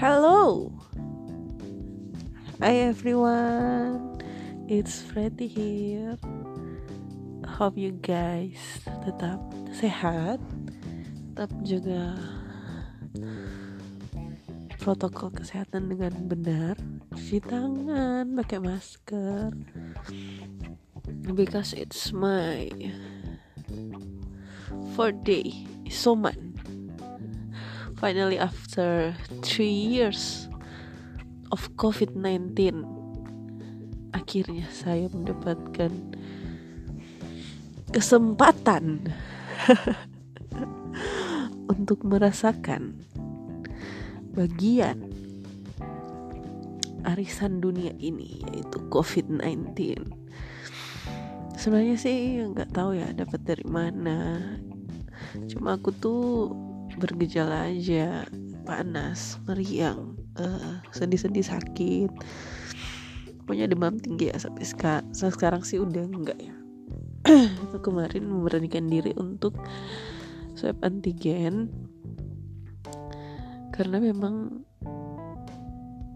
Hi everyone, it's Freddy here. Hope you guys tetap sehat, tetap jaga protokol kesehatan dengan benar, cuci tangan, pakai masker. Because it's my fourth day, Isoman. Finally after three years of COVID-19 akhirnya saya mendapatkan kesempatan untuk merasakan bagian arisan dunia ini yaitu COVID-19 sebenarnya sih nggak tahu ya dapat dari mana. Cuma aku tuh bergejala aja panas meriang uh, sedih-sedih sakit. Punya demam tinggi ya sampai sekarang sekarang sih udah enggak ya. Itu kemarin memberanikan diri untuk swab antigen. Karena memang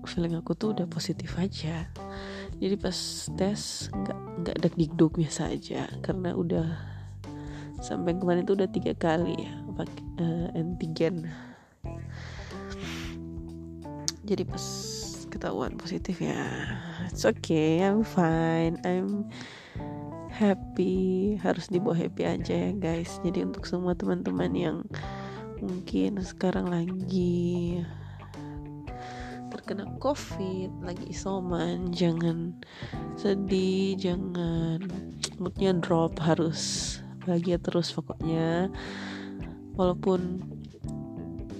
feeling aku tuh udah positif aja. Jadi pas tes nggak nggak ada digduk biasa aja. Karena udah sampai kemarin tuh udah tiga kali ya pakai uh, antigen. Jadi pas ketahuan positif ya it's okay I'm fine I'm happy. Harus dibawa happy aja ya guys. Jadi untuk semua teman-teman yang mungkin sekarang lagi terkena covid lagi isoman jangan sedih jangan moodnya drop harus bahagia terus pokoknya walaupun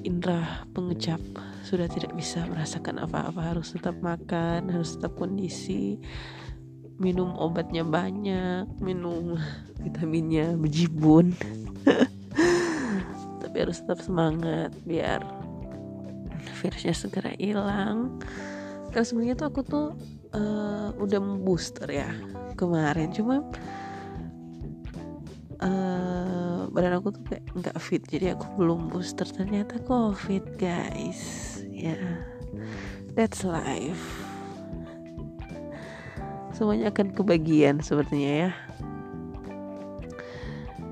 indera pengecap sudah tidak bisa merasakan apa-apa harus tetap makan harus tetap kondisi minum obatnya banyak minum vitaminnya bejibun tapi harus tetap semangat biar virusnya segera hilang. Karena sebenarnya tuh aku tuh uh, udah booster ya kemarin. Cuma uh, badan aku tuh kayak nggak fit jadi aku belum booster. Ternyata covid guys. Ya yeah, that's life. Semuanya akan kebagian sepertinya ya.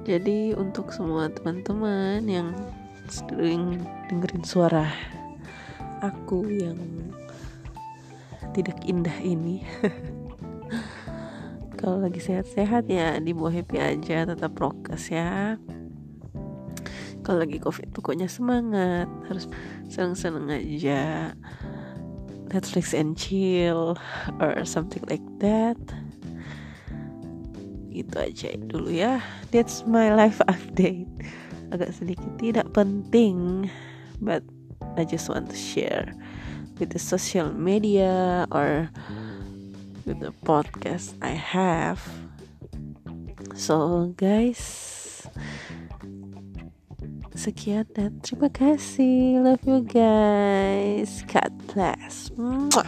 Jadi untuk semua teman-teman yang sering dengerin suara aku yang tidak indah ini kalau lagi sehat-sehat ya dibawa happy aja tetap prokes ya. Kalau lagi covid pokoknya semangat harus seneng-seneng aja. Netflix and chill or something like that. Gitu aja dulu ya. That's my life update. Agak sedikit tidak penting but I just want to share with the social media or with the podcast I have. So guys, sekian dan terima kasih. Love you guys. God bless. Mwah.